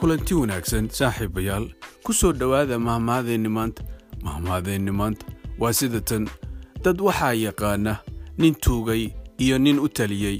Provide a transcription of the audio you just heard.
kulanti wanaagsan saaxiibayaal. Ku soo dhowaada mahmahadeenni maanta mahmahadeenni maanta waa sida tan dad waxaa yaqaana nin tuugay iyo nin u taliyey